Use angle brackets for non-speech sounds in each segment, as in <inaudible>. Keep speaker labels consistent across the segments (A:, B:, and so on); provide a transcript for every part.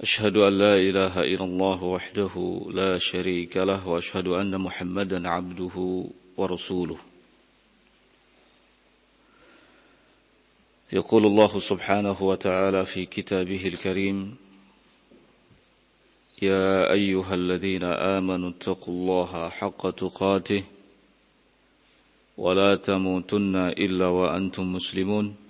A: أشهد أن لا إله إلا الله وحده لا شريك له وأشهد أن محمدا عبده ورسوله. يقول الله سبحانه وتعالى في كتابه الكريم يا أيها الذين آمنوا اتقوا الله حق تقاته ولا تموتن إلا وأنتم مسلمون.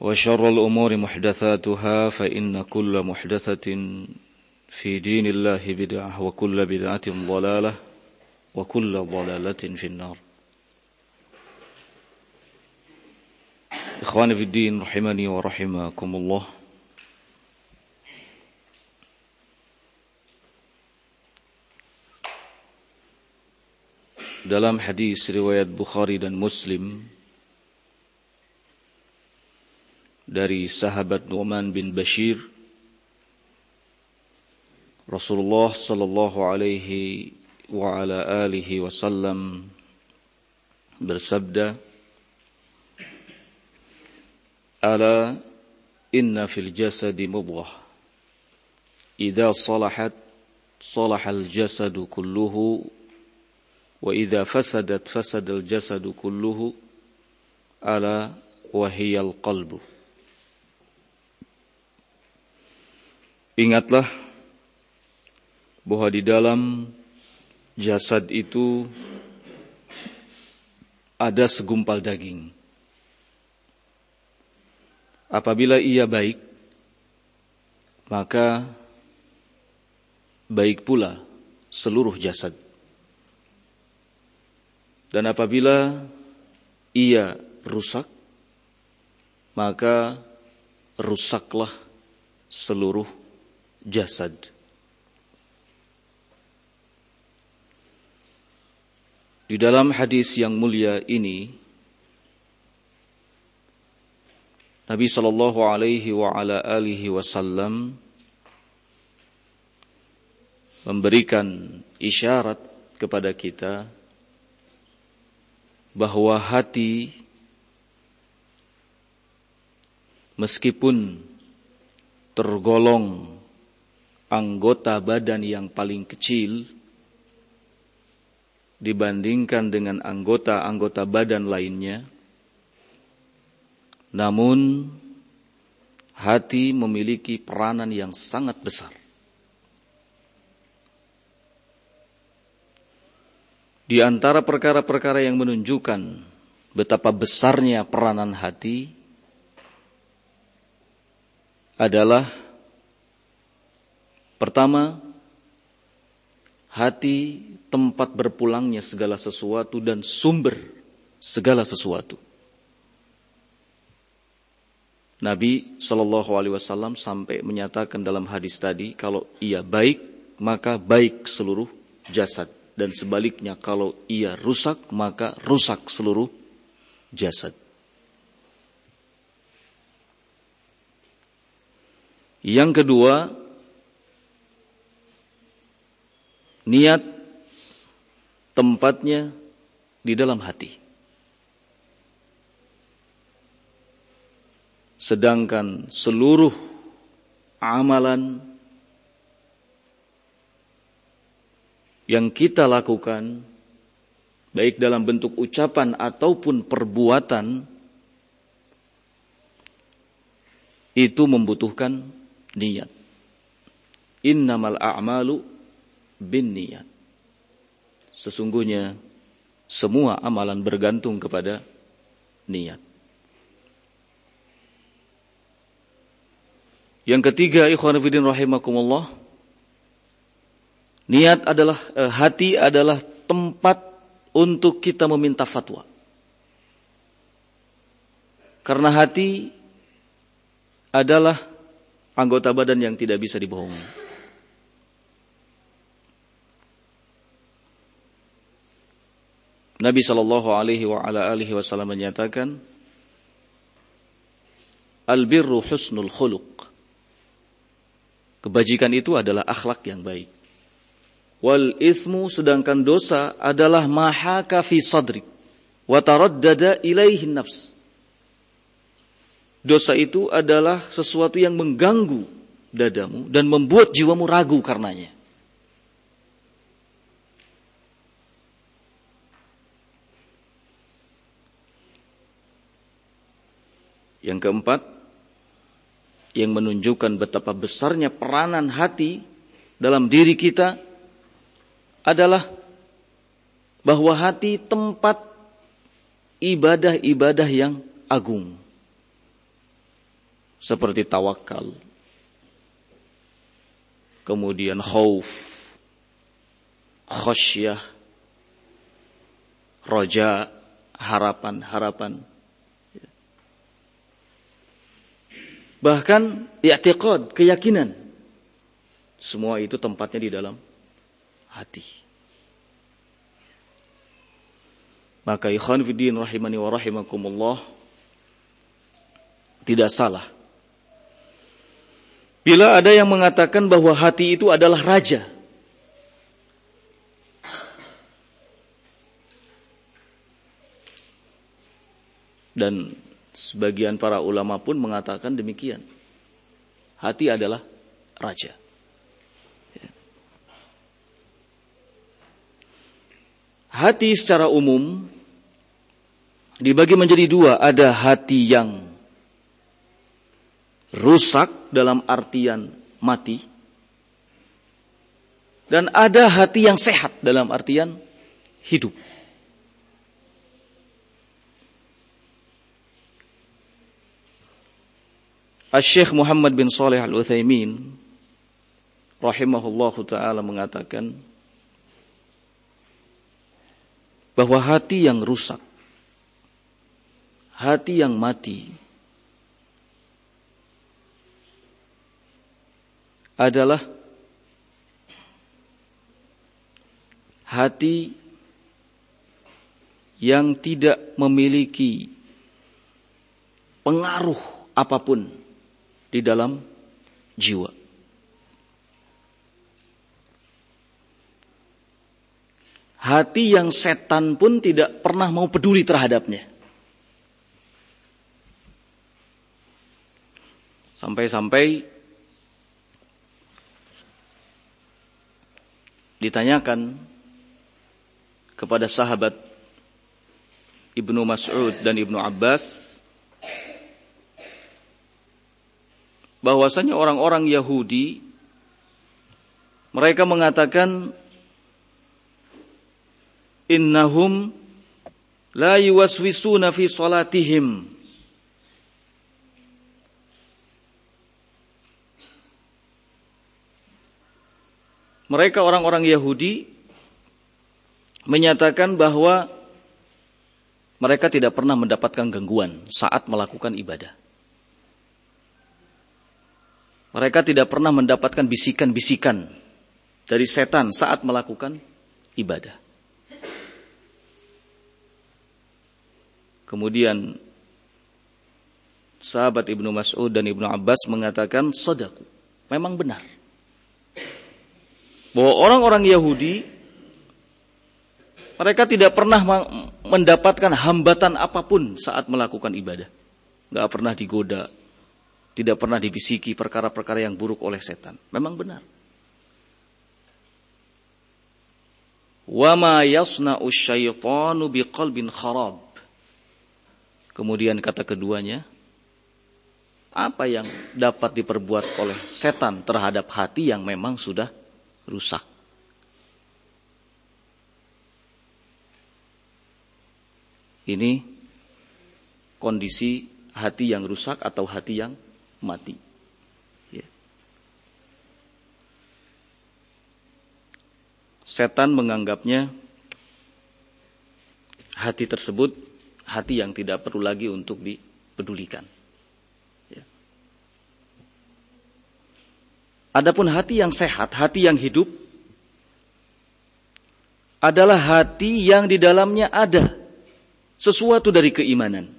A: وشر الأمور محدثاتها فإن كل محدثة في دين الله بدعة وكل بدعة ضلالة وكل ضلالة في النار. إخواني في الدين رحمني ورحمكم الله Dalam hadis riwayat Bukhari dan Muslim dari sahabat Nu'man bin Bashir Rasulullah sallallahu alaihi wa ala alihi wasallam bersabda Ala inna fil jasadi mudghah idza salahat salahal jasadu kulluhu wa idza fasadat fasadal jasadu kulluhu ala wa hiyal qalbu Ingatlah bahwa di dalam jasad itu ada segumpal daging. Apabila ia baik, maka baik pula seluruh jasad. Dan apabila ia rusak, maka rusaklah seluruh jasad. Di dalam hadis yang mulia ini Nabi sallallahu alaihi wa ala alihi wasallam memberikan isyarat kepada kita bahwa hati meskipun tergolong anggota badan yang paling kecil dibandingkan dengan anggota-anggota badan lainnya. Namun hati memiliki peranan yang sangat besar. Di antara perkara-perkara yang menunjukkan betapa besarnya peranan hati adalah Pertama, hati tempat berpulangnya segala sesuatu dan sumber segala sesuatu. Nabi Shallallahu Alaihi Wasallam sampai menyatakan dalam hadis tadi, kalau ia baik maka baik seluruh jasad dan sebaliknya kalau ia rusak maka rusak seluruh jasad. Yang kedua, niat tempatnya di dalam hati. Sedangkan seluruh amalan yang kita lakukan baik dalam bentuk ucapan ataupun perbuatan itu membutuhkan niat. Innamal a'malu bin niat. Sesungguhnya semua amalan bergantung kepada niat. Yang ketiga, ikhwan fillah rahimakumullah, niat adalah eh, hati adalah tempat untuk kita meminta fatwa. Karena hati adalah anggota badan yang tidak bisa dibohongi. Nabi Shallallahu Alaihi Wasallam menyatakan, Al-birru husnul khuluq. Kebajikan itu adalah akhlak yang baik. Wal ithmu sedangkan dosa adalah mahaka fi sadrik. Wa taraddada ilaihi nafs. Dosa itu adalah sesuatu yang mengganggu dadamu dan membuat jiwamu ragu karenanya. Yang keempat, yang menunjukkan betapa besarnya peranan hati dalam diri kita adalah bahwa hati tempat ibadah-ibadah yang agung. Seperti tawakal. Kemudian khauf. Khosyah. Roja. Harapan-harapan Bahkan i'tiqad, keyakinan. Semua itu tempatnya di dalam hati. Maka ikhwan fiddin rahimani wa rahimakumullah tidak salah. Bila ada yang mengatakan bahwa hati itu adalah raja. Dan Sebagian para ulama pun mengatakan demikian. Hati adalah raja. Ya. Hati secara umum dibagi menjadi dua. Ada hati yang rusak dalam artian mati. Dan ada hati yang sehat dalam artian hidup. Syekh Muhammad bin Saleh Al-Utsaimin rahimahullahu taala mengatakan bahwa hati yang rusak, hati yang mati adalah hati yang tidak memiliki pengaruh apa pun di dalam jiwa. Hati yang setan pun tidak pernah mau peduli terhadapnya. Sampai-sampai ditanyakan kepada sahabat Ibnu Mas'ud dan Ibnu Abbas bahwasanya orang-orang Yahudi mereka mengatakan innahum la yuwaswisuna fi salatihim Mereka orang-orang Yahudi menyatakan bahwa mereka tidak pernah mendapatkan gangguan saat melakukan ibadah. Mereka tidak pernah mendapatkan bisikan-bisikan dari setan saat melakukan ibadah. Kemudian sahabat Ibnu Mas'ud dan Ibnu Abbas mengatakan sodaku. Memang benar. Bahwa orang-orang Yahudi mereka tidak pernah mendapatkan hambatan apa pun saat melakukan ibadah. Gak pernah digoda tidak pernah dibisiki perkara-perkara yang buruk oleh setan. Memang benar. Wa ma yasna'u syaitanu biqalbin kharab. Kemudian kata keduanya, apa yang dapat diperbuat oleh setan terhadap hati yang memang sudah rusak? Ini kondisi hati yang rusak atau hati yang mati. Ya. Setan menganggapnya hati tersebut hati yang tidak perlu lagi untuk dipedulikan. Ya. Adapun hati yang sehat, hati yang hidup adalah hati yang di dalamnya ada sesuatu dari keimanan.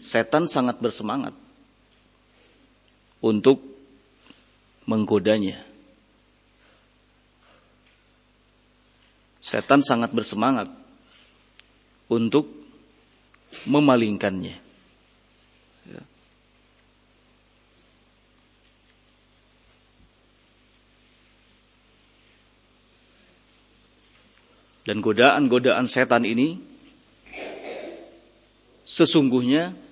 A: Setan sangat bersemangat untuk menggodanya. Setan sangat bersemangat untuk memalingkannya. Ya. Dan godaan-godaan setan ini sesungguhnya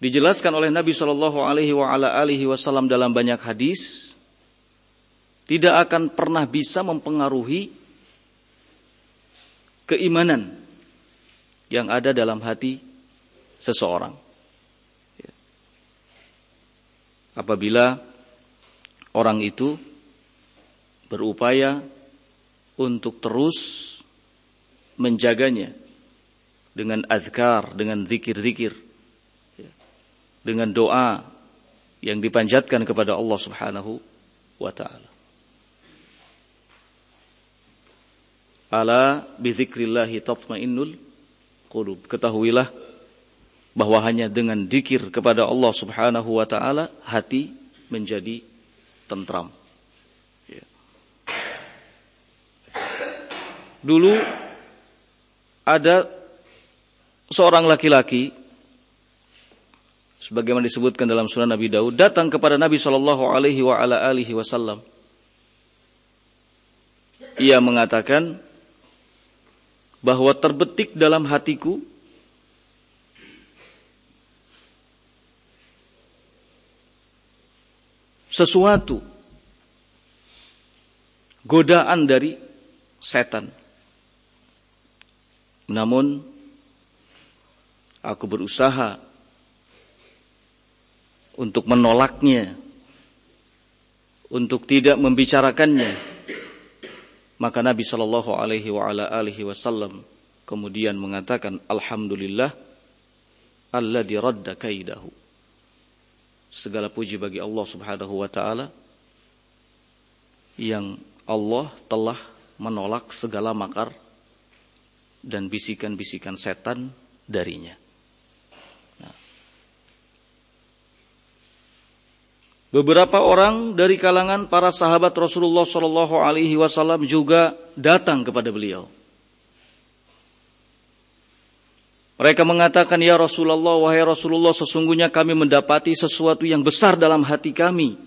A: dijelaskan oleh Nabi Shallallahu Alaihi Wasallam dalam banyak hadis tidak akan pernah bisa mempengaruhi keimanan yang ada dalam hati seseorang. Apabila orang itu berupaya untuk terus menjaganya dengan azkar, dengan zikir-zikir, dengan doa yang dipanjatkan kepada Allah Subhanahu wa taala. Ala bidzikrillahi tatmainnul qulub. Ketahuilah bahwa hanya dengan dikir kepada Allah Subhanahu wa taala hati menjadi tentram. Ya. Dulu ada seorang laki-laki sebagaimana disebutkan dalam surah Nabi Daud datang kepada Nabi Shallallahu alaihi wasallam. Ia mengatakan bahwa terbetik dalam hatiku sesuatu godaan dari setan. Namun aku berusaha untuk menolaknya, untuk tidak membicarakannya. Maka Nabi Shallallahu Alaihi Wasallam kemudian mengatakan, Alhamdulillah, Allah diradda kaidahu. Segala puji bagi Allah Subhanahu Wa Taala yang Allah telah menolak segala makar dan bisikan-bisikan setan darinya. Beberapa orang dari kalangan para sahabat Rasulullah Shallallahu Alaihi Wasallam juga datang kepada beliau. Mereka mengatakan, Ya Rasulullah, wahai Rasulullah, sesungguhnya kami mendapati sesuatu yang besar dalam hati kami.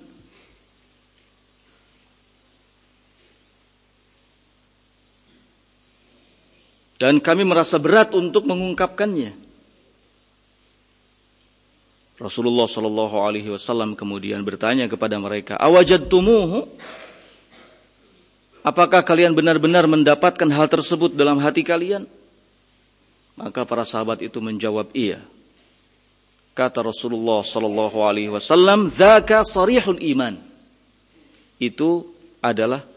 A: Dan kami merasa berat untuk mengungkapkannya. Rasulullah Shallallahu Alaihi Wasallam kemudian bertanya kepada mereka, tumuhu? Apakah kalian benar-benar mendapatkan hal tersebut dalam hati kalian? Maka para sahabat itu menjawab iya. Kata Rasulullah Shallallahu Alaihi Wasallam, "Zaka sarihul iman." Itu adalah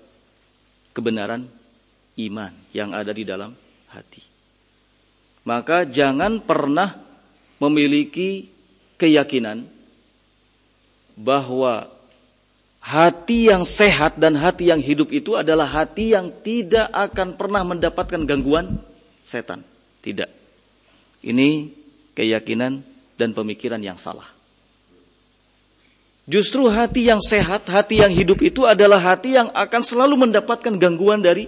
A: kebenaran iman yang ada di dalam hati. Maka jangan pernah memiliki keyakinan bahwa hati yang sehat dan hati yang hidup itu adalah hati yang tidak akan pernah mendapatkan gangguan setan. Tidak. Ini keyakinan dan pemikiran yang salah. Justru hati yang sehat, hati yang hidup itu adalah hati yang akan selalu mendapatkan gangguan dari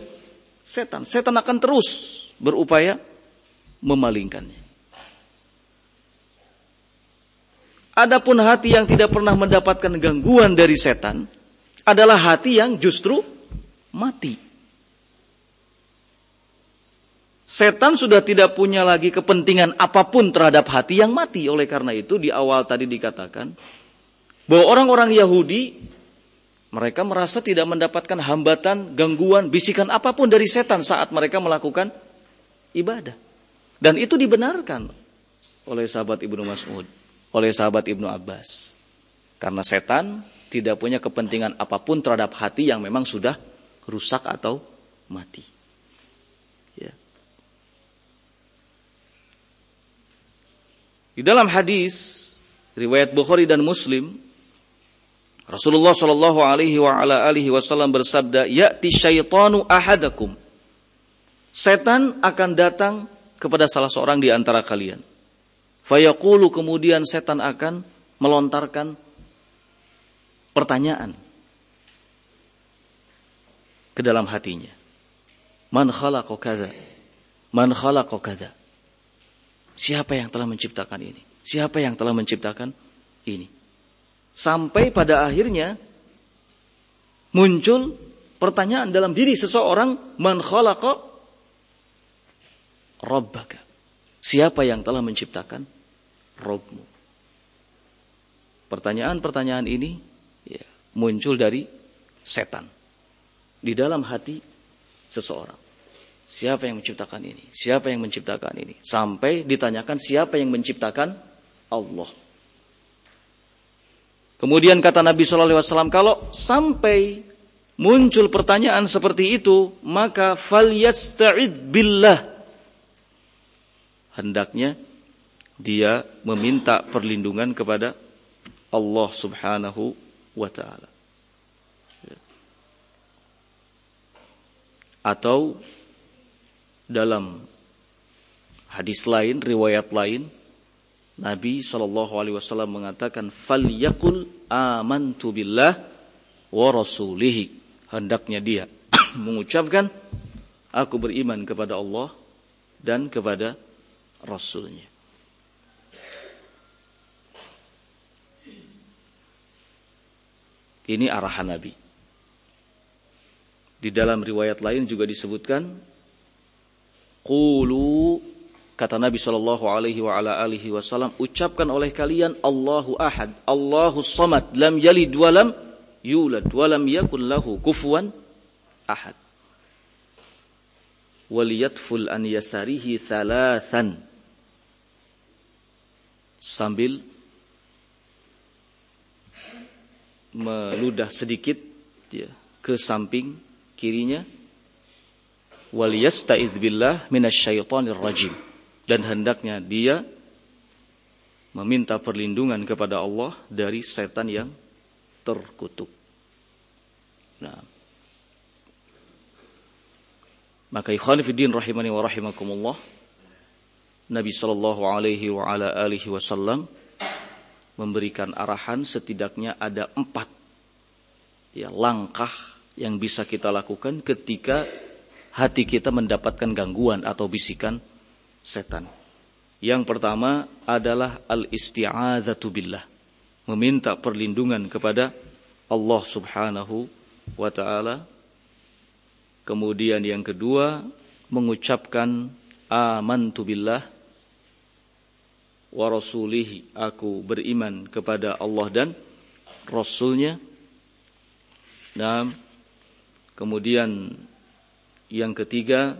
A: setan. Setan akan terus berupaya memalingkannya. Adapun hati yang tidak pernah mendapatkan gangguan dari setan adalah hati yang justru mati. Setan sudah tidak punya lagi kepentingan apa pun terhadap hati yang mati. Oleh karena itu di awal tadi dikatakan bahwa orang-orang Yahudi mereka merasa tidak mendapatkan hambatan, gangguan, bisikan apa pun dari setan saat mereka melakukan ibadah. Dan itu dibenarkan oleh sahabat Ibnu Mas'ud, oleh sahabat Ibnu Abbas. Karena setan tidak punya kepentingan apa pun terhadap hati yang memang sudah rusak atau mati. Ya. Di dalam hadis riwayat Bukhari dan Muslim Rasulullah Shallallahu Alaihi Wasallam bersabda, "Ya'ti syaitanu ahadakum." Setan akan datang kepada salah seorang di antara kalian. Fayaqulu kemudian setan akan melontarkan pertanyaan ke dalam hatinya. Man khalaqa kada? Man khalaqa kada? Siapa yang telah menciptakan ini? Siapa yang telah menciptakan ini? Sampai pada akhirnya muncul pertanyaan dalam diri seseorang, man khalaqa Rabbaka. Siapa yang telah menciptakan Robmu? Pertanyaan-pertanyaan ini ya, muncul dari setan di dalam hati seseorang. Siapa yang menciptakan ini? Siapa yang menciptakan ini? Sampai ditanyakan siapa yang menciptakan Allah. Kemudian kata Nabi Shallallahu Alaihi Wasallam, kalau sampai muncul pertanyaan seperti itu, maka fal yasta'id billah hendaknya dia meminta perlindungan kepada Allah Subhanahu wa taala. Atau dalam hadis lain, riwayat lain, Nabi Shallallahu Alaihi Wasallam mengatakan, "Fal yakul amantu billah wa rasulihi." Hendaknya dia <clears throat> mengucapkan, "Aku beriman kepada Allah dan kepada Rasulnya. Ini arahan Nabi. Di dalam riwayat lain juga disebutkan Qulu kata Nabi Shallallahu alaihi wa ala alihi wasallam ucapkan oleh kalian Allahu Ahad, Allahu Samad, lam yalid wa lam yulad yakul lahu kufuwan ahad. Waliyatful an yasarihi thalathan sambil meludah sedikit ya, ke samping kirinya wal yasta'idz billah minasyaitonir rajim dan hendaknya dia meminta perlindungan kepada Allah dari setan yang terkutuk. Nah. Maka ikhwan fillah rahimani wa rahimakumullah Nabi Shallallahu Alaihi wa ala alihi Wasallam memberikan arahan setidaknya ada empat ya langkah yang bisa kita lakukan ketika hati kita mendapatkan gangguan atau bisikan setan. Yang pertama adalah al-isti'adzatu billah. Meminta perlindungan kepada Allah Subhanahu wa taala. Kemudian yang kedua mengucapkan amantu billah wa rasulihi aku beriman kepada Allah dan Rasulnya. Dan kemudian yang ketiga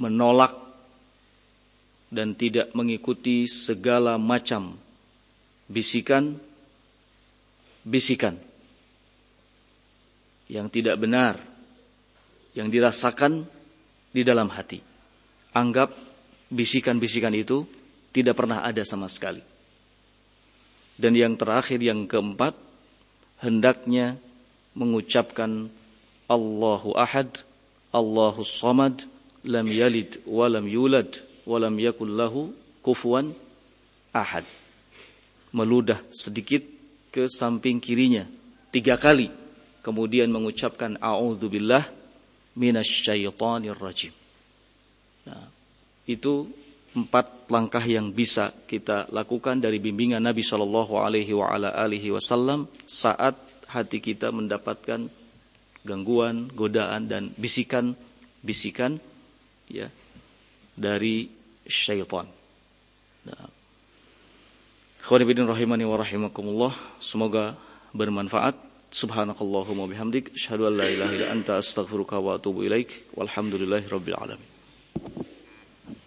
A: menolak dan tidak mengikuti segala macam bisikan bisikan yang tidak benar yang dirasakan di dalam hati. Anggap bisikan-bisikan itu tidak pernah ada sama sekali. Dan yang terakhir yang keempat, hendaknya mengucapkan Allahu Ahad, Allahu Samad, lam yalid wa lam yulad wa lam yakul lahu kufuwan ahad. Meludah sedikit ke samping kirinya tiga kali, kemudian mengucapkan a'udzubillah minasyaitonir rajim. Nah, itu empat langkah yang bisa kita lakukan dari bimbingan Nabi Shallallahu Alaihi Wasallam saat hati kita mendapatkan gangguan, godaan dan bisikan-bisikan ya dari syaitan. Nah. rahimani wa rahimakumullah. Semoga bermanfaat. Subhanakallahumma bihamdik. Asyhadu an la ilaha anta astaghfiruka wa atubu ilaik. Walhamdulillahi rabbil alamin.